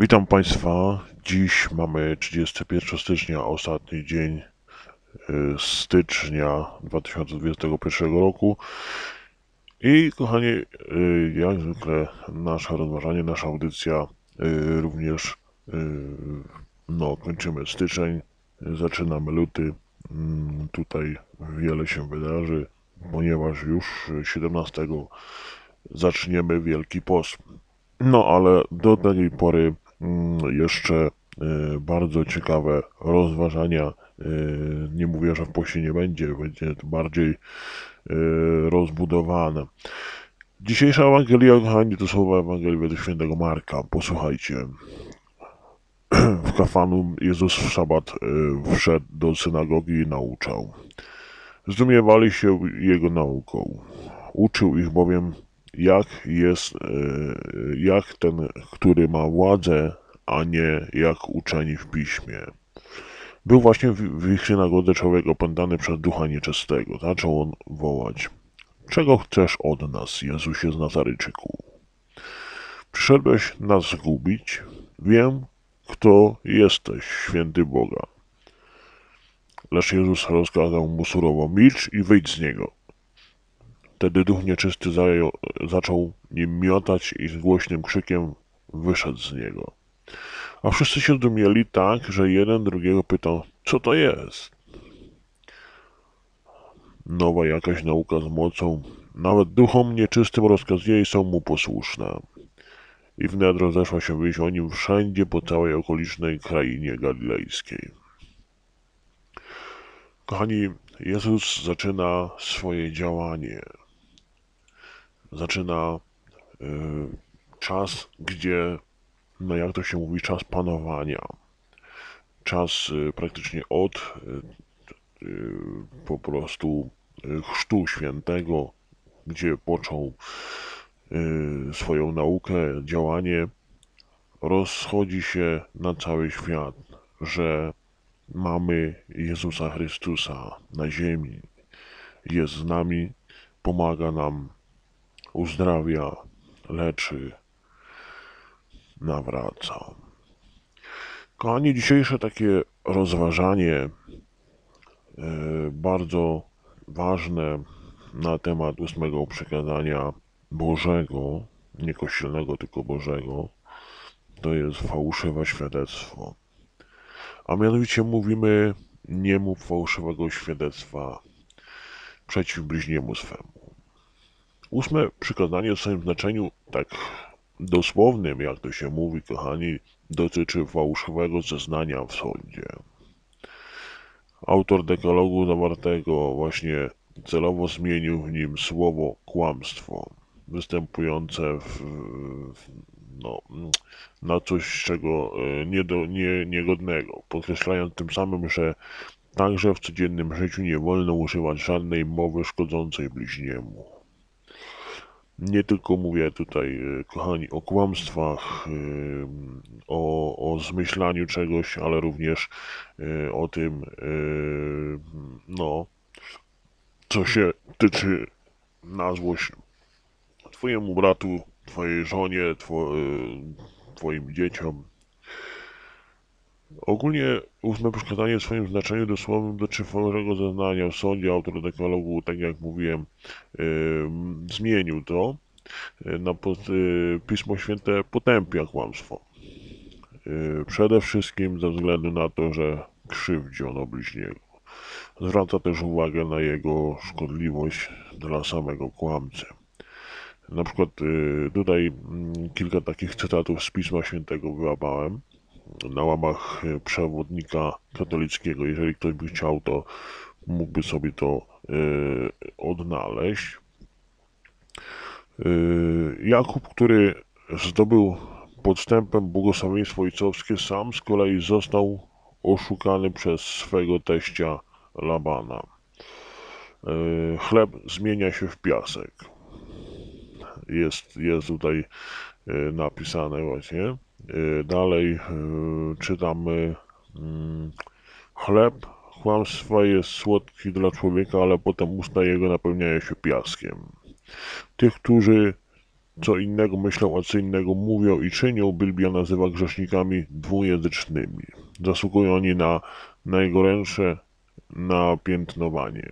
Witam Państwa. Dziś mamy 31 stycznia, ostatni dzień y, stycznia 2021 roku. I kochani, y, jak zwykle nasze rozważanie, nasza audycja y, również no, kończymy styczeń, zaczynamy luty. Mm, Tutaj wiele się wydarzy, ponieważ już 17 zaczniemy Wielki Post. No ale do tej pory jeszcze y, bardzo ciekawe rozważania. Y, Nie mówię, że w poście nie będzie, będzie to bardziej y, rozbudowane. Dzisiejsza Ewangelia, kochani, to słowa Ewangelii według świętego Marka. Posłuchajcie. W kafanu Jezus w szabat wszedł do synagogi i nauczał. Zdumiewali się jego nauką. Uczył ich bowiem, jak jest, e, jak ten, który ma władzę, a nie jak uczeni w piśmie. Był właśnie w, ich synagodze człowiek opętany przez ducha nieczystego. Zaczął on wołać. Czego chcesz od nas, Jezusie z Nazaryczyku? Przyszedłeś nas zgubić? Wiem, kto jesteś, święty Boga. Lecz Jezus rozkazał mu surowo, milcz i wyjdź z niego. Wtedy duch nieczysty zajął, zaczął nim miotać i z głośnym krzykiem wyszedł z niego. A wszyscy się zdumieli tak, że jeden drugiego pytał, co to jest? Nowa jakaś nauka z mocą, nawet duchom nieczystym rozkazuje i są mu posłuszne. I wnet rozeszła się wieść o nim wszędzie po całej okolicznej krainie galilejskiej. Kochani, Jezus zaczyna swoje działanie zaczyna y, czas, gdzie, no jak to się mówi, czas panowania. Czas y, praktycznie od y, po prostu chrztu świętego, gdzie począł swoją naukę, działanie, rozchodzi się na cały świat, że mamy Jezusa Chrystusa na ziemi, jest z nami, pomaga nam, uzdrawia, leczy, nawraca. Kochani, dzisiejsze takie rozważanie e, bardzo ważne na temat ósmego przekazania Bożego, nie kościelnego, tylko Bożego, to jest fałszywe świadectwo. A mianowicie mówimy, nie mów fałszywego świadectwa przeciw bliźniemu swemu. Ósme przykazanie w swoim znaczeniu tak dosłownym, jak to się mówi, kochani, dotyczy fałszywego zeznania w sądzie. Autor dekalogu zawartego właśnie celowo zmienił w nim słowo kłamstwo, występujące w, w, no, na coś czego e, nie do, nie, niegodnego, podkreślając tym samym, że także w codziennym życiu nie wolno używać żadnej mowy szkodzącej bliźniemu. Nie tylko mówię tutaj, e, kochani, o kłamstwach, e, o, o zmyślaniu czegoś, ale również e, o tym, no, co się tyczy na złość Twojemu bratu, Twojej żonie, two, Twoim dzieciom, Ogólnie ósme przykazanie w swoim znaczeniu dosłownym dotyczy fałszywego zeznania w sądzie. Autor dekalogu, tak jak mówiłem, yy, zmienił to. Yy, na yy, Pismo Święte potępia kłamstwo. Yy, przede wszystkim ze względu na to, że krzywdzi ono bliźniego. Zwraca też uwagę na jego szkodliwość dla samego kłamcy. Na przykład yy, tutaj yy, kilka takich cytatów z Pisma Świętego wyłapałem na łamach e, przewodnika katolickiego. Jeżeli ktoś by chciał, to mógłby sobie to e, odnaleźć. E, Jakub, który zdobył podstępem błogosławieństwo ojcowskie, sam z kolei został oszukany przez swego teścia Labana. Chleb zmienia się w piasek. Jest, jest tutaj napisane właśnie. Y, dalej y, czytamy mm, chleb kłamstwa jest słodki dla człowieka, ale potem usta jego napełniają się piaskiem. Tych, którzy co innego myślą, a co innego mówią i czynią, Biblia nazywa grzesznikami dwujęzycznymi. Zasługują oni na najgorętsze napiętnowanie.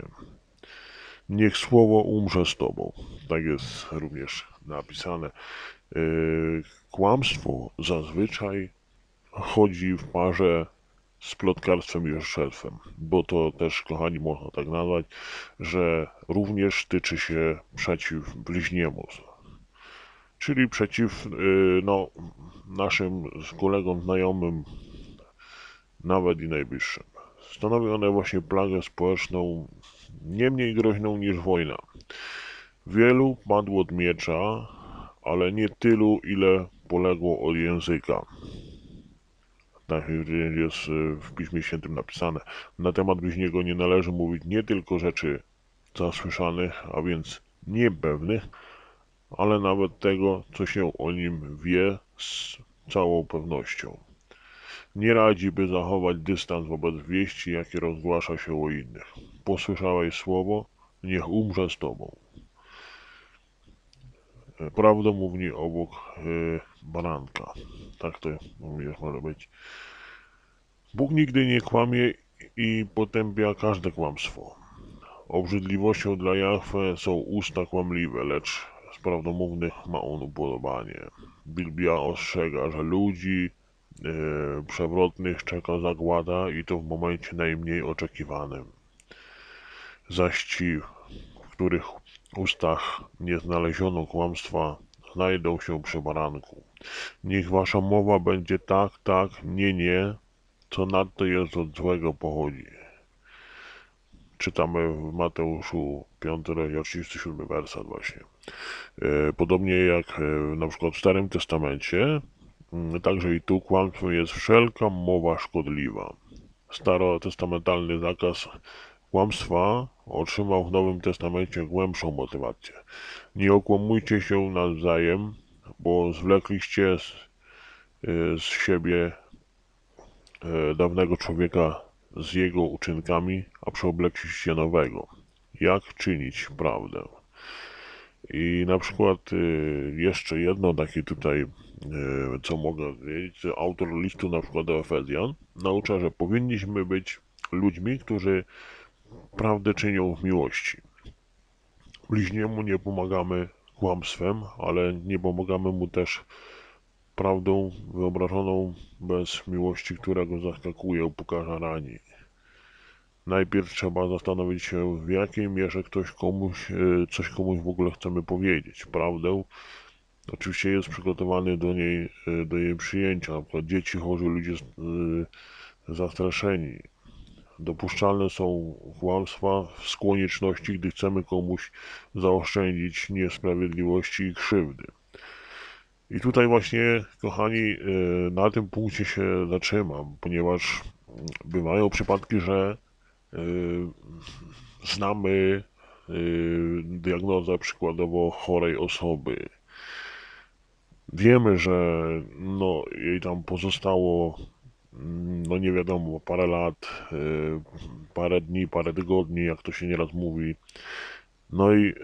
Niech słowo umrze z tobą. Tak jest również napisane. Yy, kłamstwo zazwyczaj chodzi w parze z plotkarstwem i oszczerstwem, bo to też, kochani, można tak nazwać, że również tyczy się przeciw bliźniemu, czyli przeciw yy, no, naszym kolegom, znajomym, nawet i najbliższym. Stanowi one właśnie plagę społeczną nie mniej groźną niż wojna. Wielu padło od miecza, ale nie tylu, ile poległo od języka. Tak jest y, w Piśmie Świętym napisane. Na temat bliźniego nie należy mówić nie tylko rzeczy zasłyszanych, a więc niepewnych, ale nawet tego, co się o nim wie z całą pewnością. Nie radzi, by zachować dystans wobec wieści, jakie rozgłasza się o innych. Posłyszałeś słowo, niech umrze z tobą. Prawdę mówi obok y, baranka. Tak to może być. Bóg nigdy nie kłamie i potępia każde kłamstwo. Obrzydliwością dla Jahwe są usta kłamliwe, lecz z prawdomównych ma on upodobanie. Biblia ostrzega, że ludzi e, przewrotnych czeka zagłada i to w momencie najmniej oczekiwanym. Zaś ci, w których ustach nie znaleziono kłamstwa, znajdą się przy baranku. Niech wasza mowa będzie tak, tak, nie, nie, co nadto jest od złego pochodzi. Czytamy w Mateuszu 5 rozdział 37 werset właśnie. E, podobnie jak e, na przykład w Starym Testamencie, także i tu kłamstwem jest wszelka mowa szkodliwa. Starotestamentalny zakaz kłamstwa otrzymał w Nowym Testamencie głębszą motywację. Nie okłamujcie się nawzajem, bo zwlekliście z, e, z siebie dawnego człowieka z jego uczynkami, a przeoblekliście nowego. Jak czynić prawdę? I na przykład y, jeszcze jedno takie tutaj, y, co mogę wiedzieć, autor listu na przykład do Efezjan naucza, że powinniśmy być ludźmi, którzy prawdę czynią w miłości. Bliźniemu nie pomagamy kłamstwem, ale nie pomagamy mu też prawdą wyobrażoną bez miłości, która go zaskakuje, upokarza, rani. Najpierw trzeba zastanowić się, w jakiej mierze ktoś komuś, e, coś komuś w ogóle chcemy powiedzieć. Prawdę oczywiście jest przygotowany do niej, e, do jej przyjęcia. Na przykład dzieci, chorzy, ludzie e, zastraszeni. Dopuszczalne są kłamstwa z konieczności, gdy chcemy komuś zaoszczędzić niesprawiedliwości i krzywdy. I tutaj właśnie, kochani, na tym punkcie się zatrzymam, ponieważ bywają przypadki, że Y, znamy y, diagnozę przykładowo chorej osoby. Wiemy, że no, jej tam pozostało, no nie wiadomo, parę lat, y, parę dni, parę tygodni, jak to się nieraz mówi. No i,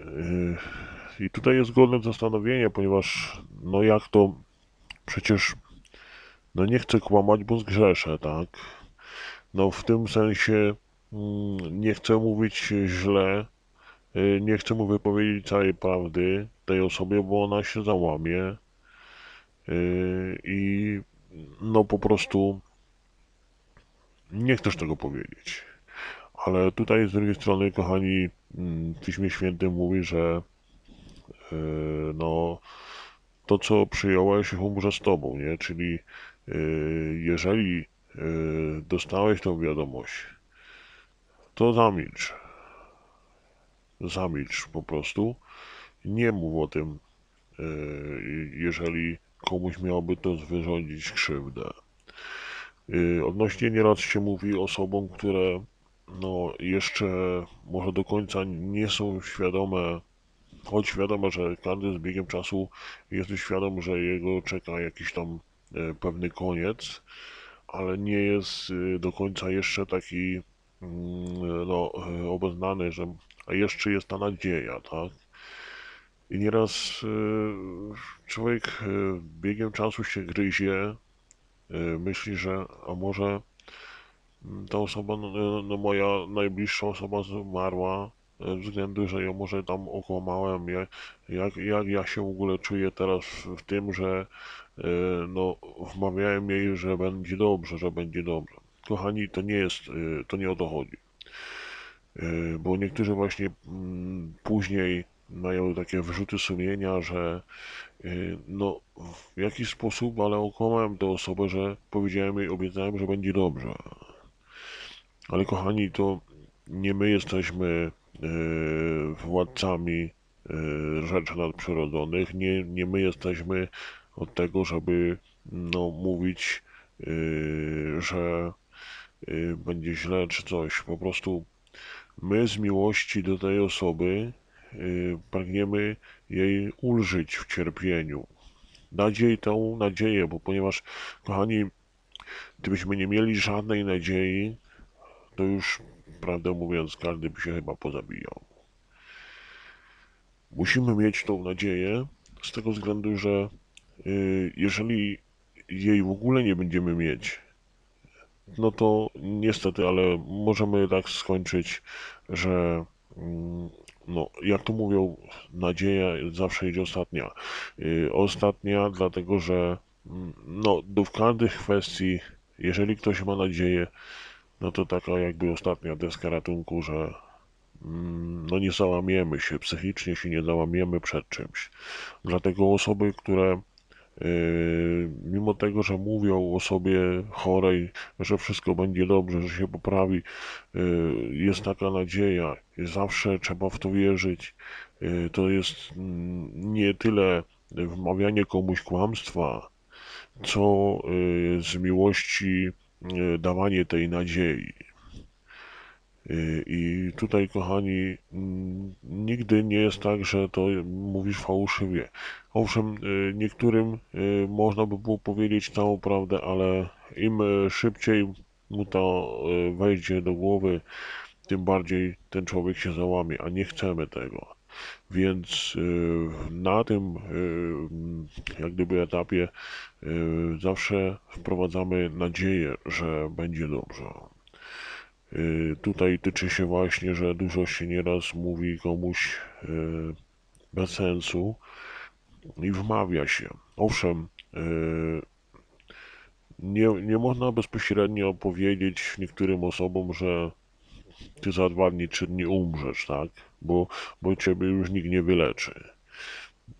i tutaj jest godne zastanowienie, ponieważ no jak to przecież no nie chcę kłamać, bo zgrzeszę, tak? No w tym sensie Mm, nie chcę mówić źle, y, nie chcę mu wypowiedzieć całej prawdy tej osobie, bo ona się załamie y, i no po prostu nie chcesz tego powiedzieć. Ale tutaj z drugiej strony, kochani, mm, w Piśmie Świętym mówi, że y, no to, co przyjąłeś, umrze z tobą, nie? Czyli jeżeli dostałeś tą wiadomość, to zamilcz. Zamilcz po prostu. Nie mów o tym, e, jeżeli komuś miałoby to wyrządzić krzywdę. E, odnośnie nieraz się mówi osobom, które no jeszcze może do końca nie są świadome, choć świadome, że każdy z biegiem czasu jest świadom, że jego czeka jakiś tam e, pewny koniec, ale nie jest do końca jeszcze taki Mm, no, obeznany, że jeszcze jest ta nadzieja, tak? I nieraz e, człowiek e, biegiem czasu się gryzie, e, myśli, że a może mm, ta osoba, no, no no moja najbliższa osoba zmarła ze względu, że ją może tam okłamałem. Jak, jak, jak ja się w ogóle czuję teraz w, tym, że e, no, wmawiałem jej, że będzie dobrze, że będzie dobrze. Kochani, to nie jest, to nie o to chodzi. Bo niektórzy właśnie mm, później mają takie wyrzuty sumienia, że y, no w jakiś sposób, ale okłamałem tę osobę, że powiedziałem jej, obiecałem, że będzie dobrze. Ale kochani, to nie my jesteśmy y, władcami y, rzeczy nadprzyrodzonych, nie, nie my jesteśmy od tego, żeby no, mówić, y, że y, będzie źle czy coś. Po prostu my z miłości do tej osoby y, pragniemy jej ulżyć w cierpieniu, jej tą nadzieję, bo ponieważ, kochani, gdybyśmy nie mieli żadnej nadziei, to już, prawdę mówiąc, każdy by się chyba pozabijał. Musimy mieć tą nadzieję z tego względu, że y, jeżeli jej w ogóle nie będziemy mieć, no to niestety, ale możemy tak skończyć, że mm, no, jak to mówią, nadzieja zawsze idzie ostatnia. Yy, ostatnia, dlatego że mm, no, do każdej kwestii, jeżeli ktoś ma nadzieję, no to taka jakby ostatnia deska ratunku, że mm, no nie załamiemy się, psychicznie się nie załamiemy przed czymś. Dlatego osoby, które mimo tego, że mówią o sobie chorej, że wszystko będzie dobrze, że się poprawi, yy, jest taka nadzieja, zawsze trzeba w to wierzyć. Yy, to jest mm, nie tyle wmawianie komuś kłamstwa, co z miłości dawanie tej nadziei. I tutaj, kochani, mm, nigdy nie jest tak, że to mówisz fałszywie. Owszem, y, niektórym y, można by było powiedzieć całą prawdę, ale im szybciej mu to wejdzie do głowy, tym bardziej ten człowiek się załamie, a nie chcemy tego. Więc na tym jak gdyby etapie zawsze wprowadzamy nadzieję, że będzie dobrze. Y, tutaj tyczy się właśnie, że dużo się nieraz mówi komuś y, bez sensu i wmawia się. Owszem, y, nie, nie można bezpośrednio powiedzieć niektórym osobom, że ty za dwa dni, trzy dni umrzesz, tak? Bo, bo ciebie już nikt nie wyleczy.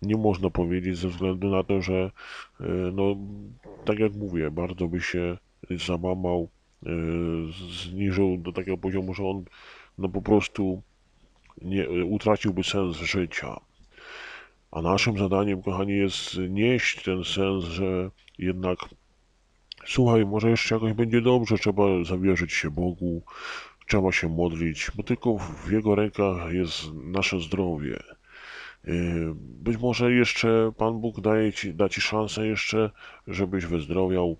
Nie można powiedzieć ze względu na to, że no, tak jak mówię, bardzo by się załamał Y, zniżył do takiego poziomu, że on no po prostu nie, utraciłby sens życia. A naszym zadaniem, kochani, jest nieść ten sens, że jednak słuchaj, może jeszcze jakoś będzie dobrze, trzeba zawierzyć się Bogu, trzeba się modlić, bo tylko w Jego rękach jest nasze zdrowie. Y, być może jeszcze Pan Bóg daje ci, da Ci szansę jeszcze, żebyś wyzdrowiał,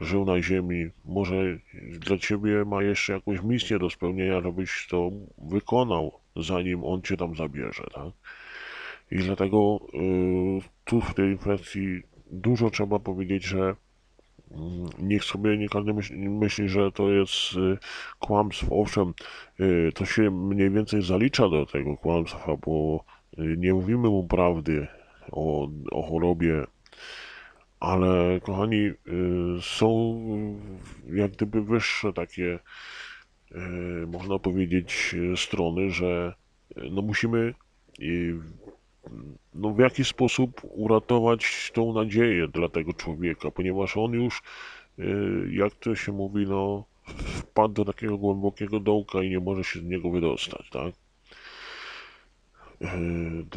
żył na ziemi, może dla ciebie ma jeszcze jakąś misję do spełnienia, żebyś to wykonał, zanim on cię tam zabierze, tak? I dlatego y, tu w tej kwestii dużo trzeba powiedzieć, że y, niech sobie nie każdy myśli, myśli, że to jest y, kłamstwo. Owszem, y, to się mniej więcej zalicza do tego kłamstwa, bo nie mówimy mu prawdy o, o chorobie ale kochani, są jak gdyby wyższe takie, można powiedzieć, strony, że no musimy no w jakiś sposób uratować tą nadzieję dla tego człowieka, ponieważ on już, y, jak to się mówi, no wpadł do takiego głębokiego dołka i nie może się z niego wydostać, tak?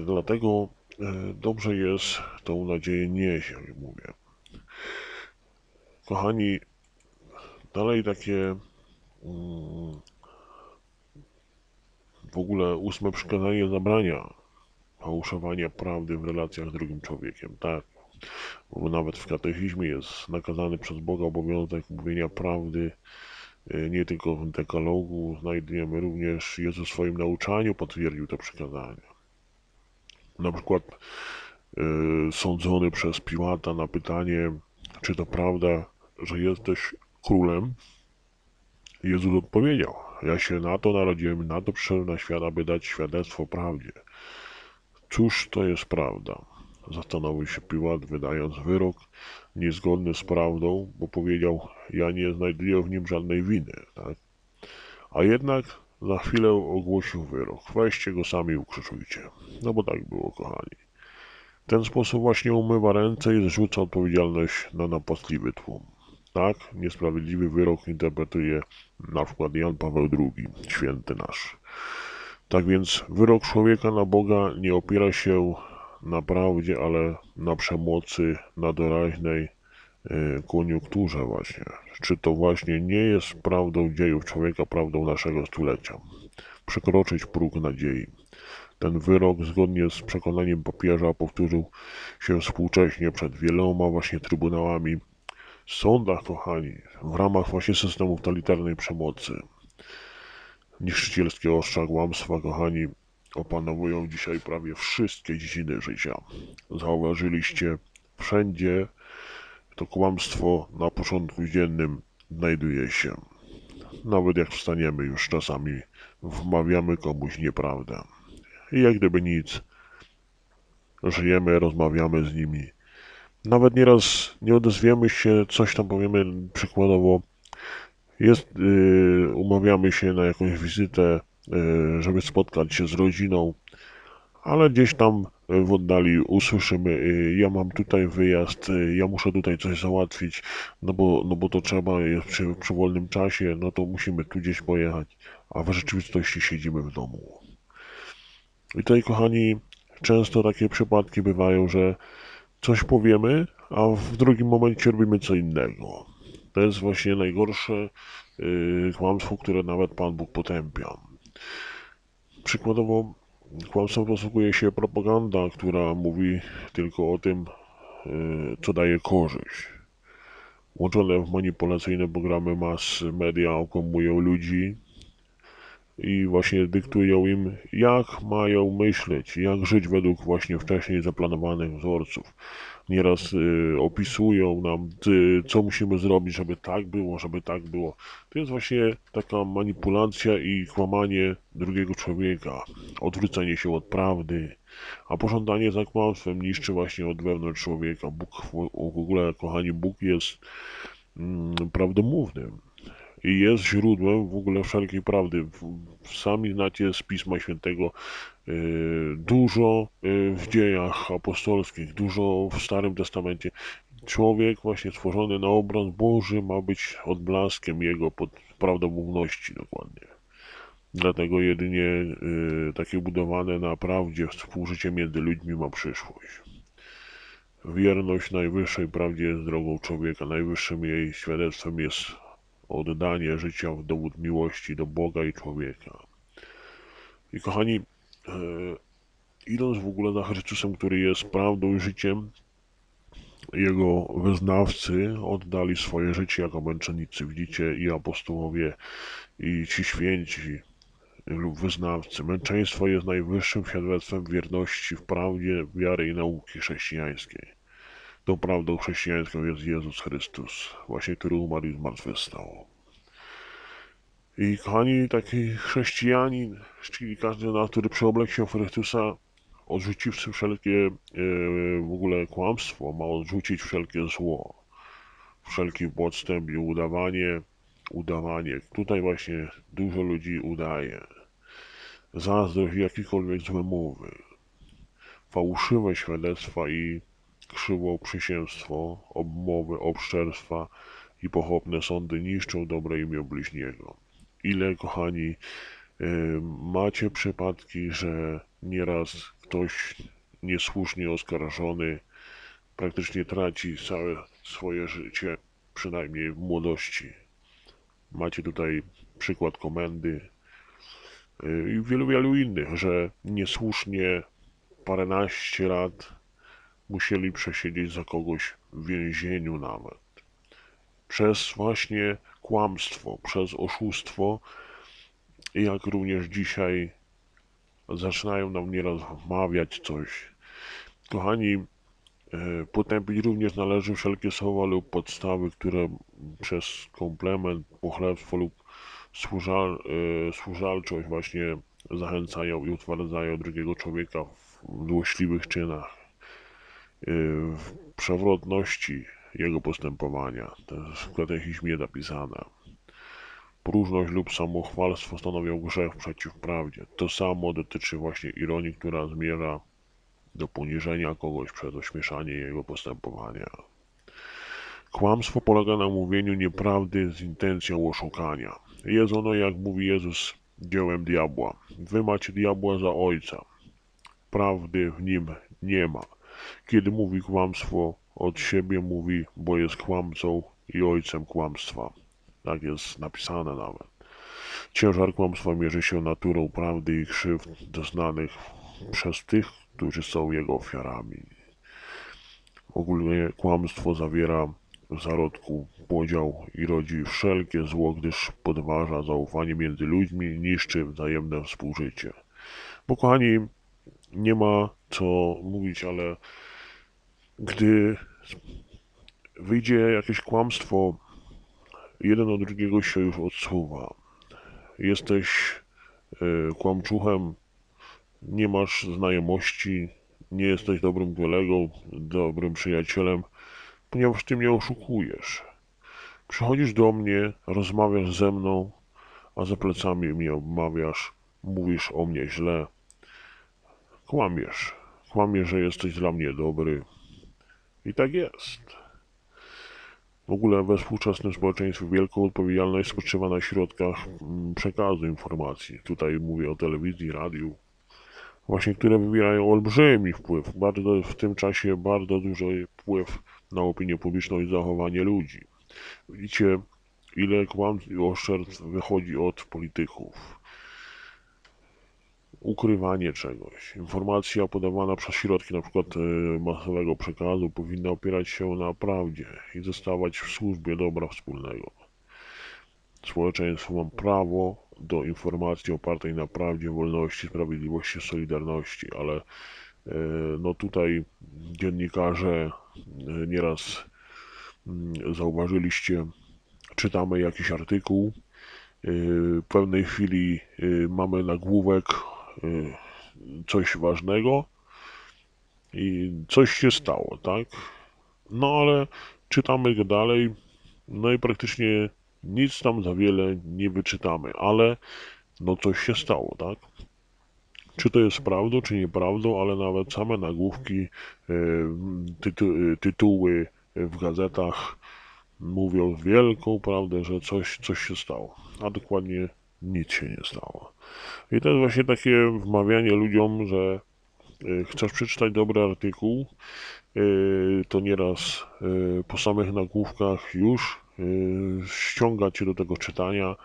Dlatego E, dobrze jest tą nadzieję nieść, jak mówię. Kochani, dalej takie mm, w ogóle ósme przykazanie zabrania fałszowania prawdy w relacjach z drugim człowiekiem, tak. Bo nawet w katechizmie jest nakazany przez Boga obowiązek mówienia prawdy e, nie tylko w dekalogu, znajdujemy również Jezus w swoim nauczaniu potwierdził te przykazania. na przykład e, sądzony przez Piłata na pytanie, czy to prawda, że jesteś królem, Jezus odpowiedział, ja się na to narodziłem, na to przyszedłem na świat, aby dać świadectwo prawdzie. Cóż to jest prawda? Zastanowił się Piłat, wydając wyrok niezgodny z prawdą, bo powiedział, ja nie znajduję w nim żadnej winy, tak? A jednak za chwilę ogłosił wyrok, weźcie go sami ukrzyżujcie. No bo tak było, kochani. W ten sposób właśnie umywa ręce i zrzuca odpowiedzialność na napastliwy tłum. Tak, niesprawiedliwy wyrok interpretuje na przykład Jan Paweł II, święty nasz. Tak więc wyrok człowieka na Boga nie opiera się na prawdzie, ale na przemocy, na doraźnej e, koniunkturze właśnie. Czy to właśnie nie jest prawdą dziejów człowieka, prawdą naszego stulecia? Przekroczyć próg nadziei. Ten wyrok, zgodnie z przekonaniem papieża, powtórzył się współcześnie przed wieloma właśnie trybunałami, sądach, kochani, w ramach właśnie systemu totalitarnej przemocy. Niszczycielskie ostrza kłamstwa, kochani, opanowują dzisiaj prawie wszystkie dziedziny życia. Zauważyliście, wszędzie to kłamstwo na porządku dziennym znajduje się. Nawet jak wstaniemy już czasami, wmawiamy komuś nieprawdę. I jak gdyby nic, żyjemy, rozmawiamy z nimi. Nawet nieraz nie odezwiemy się, coś tam powiemy przykładowo, jest, yy, umawiamy się na jakąś wizytę, yy, żeby spotkać się z rodziną, ale gdzieś tam w oddali usłyszymy, yy, ja mam tutaj wyjazd, ja muszę tutaj coś załatwić, no bo, no bo to trzeba jest przy, przy wolnym czasie, no to musimy tu gdzieś pojechać, a w rzeczywistości siedzimy w domu. I tutaj, kochani, często takie przypadki bywają, że coś powiemy, a w drugim momencie robimy co innego. To jest właśnie najgorsze yy, kłamstwo, które nawet Pan Bóg potępia. Przykładowo, kłamstwem posługuje się propaganda, która mówi tylko o tym, yy, co daje korzyść. Łączone w manipulacyjne programy mass media okłamują ludzi i właśnie dyktują im, jak mają myśleć, jak żyć według właśnie wcześniej zaplanowanych wzorców nieraz y, opisują nam, y, co musimy zrobić, żeby tak było, żeby tak było. To jest właśnie taka manipulacja i kłamanie drugiego człowieka, odwrócenie się od prawdy, a pożądanie za kłamstwem niszczy właśnie od wewnątrz człowieka. Bóg, w ogóle, kochani, Bóg jest mm, prawdomównym i jest źródłem w ogóle wszelkiej prawdy. Sami znacie z Pisma Świętego dużo y, w dziejach apostolskich, dużo w Starym Testamencie. Człowiek właśnie stworzony na obraz Boży ma być odblaskiem Jego pod prawdomówności dokładnie. Dlatego jedynie y, takie budowane na prawdzie współżycie między ludźmi ma przyszłość. Wierność najwyższej prawdzie jest drogą człowieka, najwyższym jej świadectwem jest oddanie życia w dowód miłości do Boga i człowieka. I kochani, idąc w ogóle za Chrystusem, który jest prawdą i życiem, jego wyznawcy oddali swoje życie jako męczennicy. Widzicie, i apostołowie, i ci święci lub wyznawcy. Męczeństwo jest najwyższym świadectwem wierności w prawdzie, wiary i nauki chrześcijańskiej. Tą prawdą chrześcijańską jest Jezus Chrystus, właśnie który umarł i zmartwychwstał. I kochani, taki chrześcijanin, czyli każdy z nas, który przeoblekł się w Chrystusa, odrzuciwszy wszelkie e, w ogóle kłamstwo, ma odrzucić wszelkie zło, wszelki podstęp i udawanie, udawanie. Tutaj właśnie dużo ludzi udaje. Zazdrość i jakiekolwiek złe mowy, fałszywe świadectwa i krzywoprzysięstwo, obmowy, obszczerstwa i pochopne sądy niszczą dobre imię bliźniego. Ile, kochani, y, macie przypadki, że nieraz ktoś niesłusznie oskarżony praktycznie traci całe swoje życie, przynajmniej w młodości. Macie tutaj przykład komendy y, i wielu, wielu innych, że niesłusznie paręnaście lat musieli przesiedzieć za kogoś w więzieniu nawet. Przez właśnie kłamstwo, przez oszustwo, jak również dzisiaj zaczynają nam nieraz wmawiać coś. Kochani, e, potępić również należy wszelkie słowa lub podstawy, które przez komplement, pochlebstwo lub służal, e, służalczość właśnie zachęcają i utwierdzają drugiego człowieka w złośliwych czynach, e, w przewrotności jego postępowania. To jest w katechizmie napisane. Próżność lub samochwalstwo stanowią grzech przeciw prawdzie. To samo dotyczy właśnie ironii, która zmierza do poniżenia kogoś przez ośmieszanie jego postępowania. Kłamstwo polega na mówieniu nieprawdy z intencją oszukania. Jest ono, jak mówi Jezus, dziełem diabła. Wy macie diabła za ojca. Prawdy w nim nie ma. Kiedy mówi kłamstwo, od siebie mówi, bo jest kłamcą i ojcem kłamstwa. Tak jest napisane nawet. Ciężar kłamstwa mierzy się naturą prawdy i krzywd doznanych przez tych, którzy są jego ofiarami. Ogólnie kłamstwo zawiera w zarodku podział i rodzi wszelkie zło, gdyż podważa zaufanie między ludźmi, niszczy wzajemne współżycie. Bo kochani, nie ma co mówić, ale gdy wyjdzie jakieś kłamstwo, jeden od drugiego się już odsuwa. Jesteś y, kłamczuchem, nie masz znajomości, nie jesteś dobrym kolegą, dobrym przyjacielem, ponieważ ty mnie oszukujesz. Przychodzisz do mnie, rozmawiasz ze mną, a za plecami mnie obmawiasz, mówisz o mnie źle. Kłamiesz. Kłamiesz, że jesteś dla mnie dobry. I tak jest. W ogóle we współczesnym społeczeństwie wielką odpowiedzialność spoczywa na środkach mm, przekazu informacji. Tutaj mówię o telewizji, radiu, właśnie które wywierają olbrzymi wpływ, bardzo w tym czasie bardzo duży wpływ na opinię publiczną i zachowanie ludzi. Widzicie, ile kłamstw i oszczerstw wychodzi od polityków. Ukrywanie czegoś. Informacja podawana przez środki np. masowego przekazu powinna opierać się na prawdzie i zostawać w służbie dobra wspólnego. Społeczeństwo ma prawo do informacji opartej na prawdzie, wolności, sprawiedliwości, solidarności, ale e, no tutaj dziennikarze e, nieraz mm, zauważyliście, czytamy jakiś artykuł, e, w pewnej chwili mamy nagłówek coś ważnego i coś się stało, tak? No ale czytamy go dalej, no i praktycznie nic tam za wiele nie wyczytamy, ale no coś się stało, tak? Czy to jest prawdą, czy nieprawdą, ale nawet same nagłówki, e, tytu tytuły w gazetach mówią wielką prawdę, że coś, coś się stało, a dokładnie nic się nie stało. I to jest właśnie takie wmawianie ludziom, że e, chcesz przeczytać dobry artykuł, e, to nieraz po samych nagłówkach już ściąga cię do tego czytania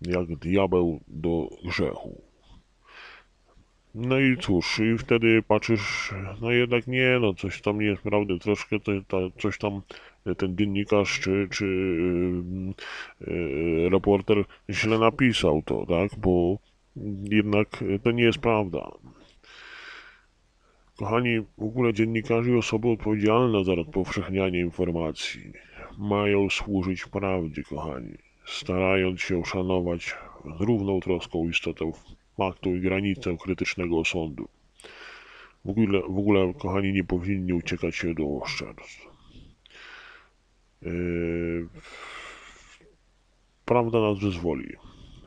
jak diabeł do grzechu. No i cóż, i wtedy patrzysz, no jednak nie, no coś tam nie jest prawdy, troszkę to, to, coś tam ten dziennikarz czy, czy yy, yy, reporter źle napisał to, tak, bo jednak to nie jest prawda. Kochani, w ogóle dziennikarze i osoby odpowiedzialne za rozpowszechnianie informacji mają służyć prawdzie, kochani, starając się szanować z równą troską istotę faktu i granicę krytycznego osądu. W ogóle, w ogóle, kochani, nie powinni uciekać się do oszczerstw. Yy... Prawda nas wyzwoli.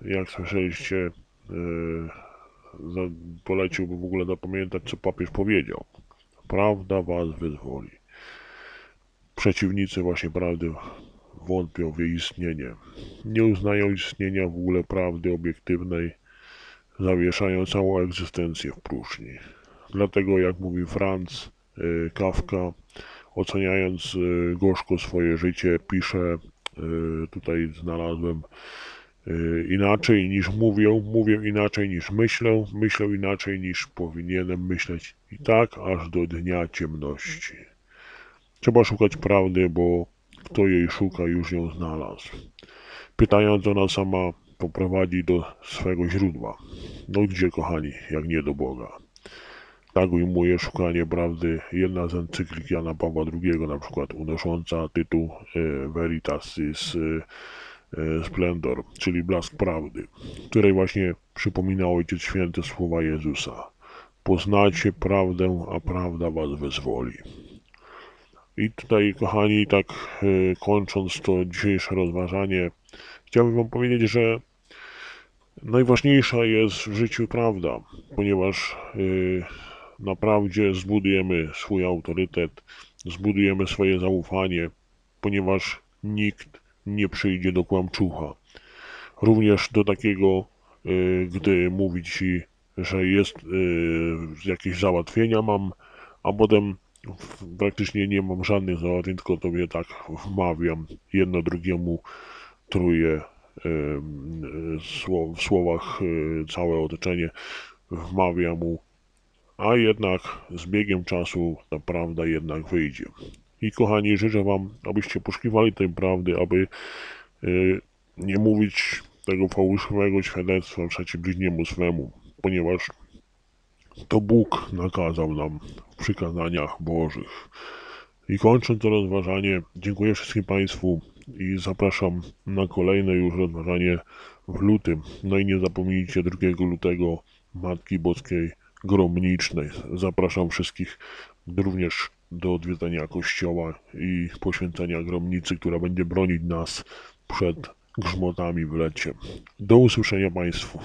Jak słyszeliście, yy... poleciłbym w ogóle zapamiętać, co papież powiedział. Prawda was wyzwoli. Przeciwnicy właśnie prawdy wątpią w jej istnienie. Nie uznają istnienia w ogóle prawdy obiektywnej, zawieszają całą egzystencję w próżni. Dlatego, jak mówi Franz y, Kafka, oceniając y, gorzko swoje życie, pisze, tutaj znalazłem, inaczej niż mówią, mówię inaczej niż myślę, myślę inaczej niż powinienem myśleć i tak aż do dnia ciemności. Trzeba szukać prawdy, bo kto jej szuka, już ją znalazł. Pytając, ona sama poprowadzi do swego źródła. No gdzie, kochani, jak nie do Boga. Tak ujmuje szukanie prawdy jedna z encyklik Jana Pawła II, na przykład unosząca tytuł e, Veritatis e, e, Splendor, czyli Blask Prawdy, której właśnie przypomina Ojciec Święty słowa Jezusa. Poznacie prawdę, a prawda was wyzwoli. I tutaj, kochani, tak e, kończąc to dzisiejsze rozważanie, chciałbym wam powiedzieć, że najważniejsza jest w życiu prawda, ponieważ y, na prawdzie zbudujemy swój autorytet, zbudujemy swoje zaufanie, ponieważ nikt nie przyjdzie do kłamczucha. Również do takiego, y, gdy mówi ci, że jest y, jakieś załatwienia mam, a potem praktycznie nie mam żadnych załatwień, tylko tobie tak wmawiam jedno drugiemu truje sło- w słowach całe otoczenie wmawia mu, a jednak z biegiem czasu ta prawda jednak wyjdzie. I kochani, życzę wam, abyście poszukiwali tej prawdy, aby e, nie mówić tego fałszywego świadectwa przeciw bliźniemu swemu, ponieważ to Bóg nakazał nam w przykazaniach Bożych. I kończąc to rozważanie, dziękuję wszystkim Państwu i zapraszam na kolejne już rozważanie w lutym. No i nie zapomnijcie 2 lutego Matki Boskiej Gromnicznej. Zapraszam wszystkich również do odwiedzenia kościoła i poświęcenia gromnicy, która będzie bronić nas przed grzmotami w lecie. Do usłyszenia Państwu.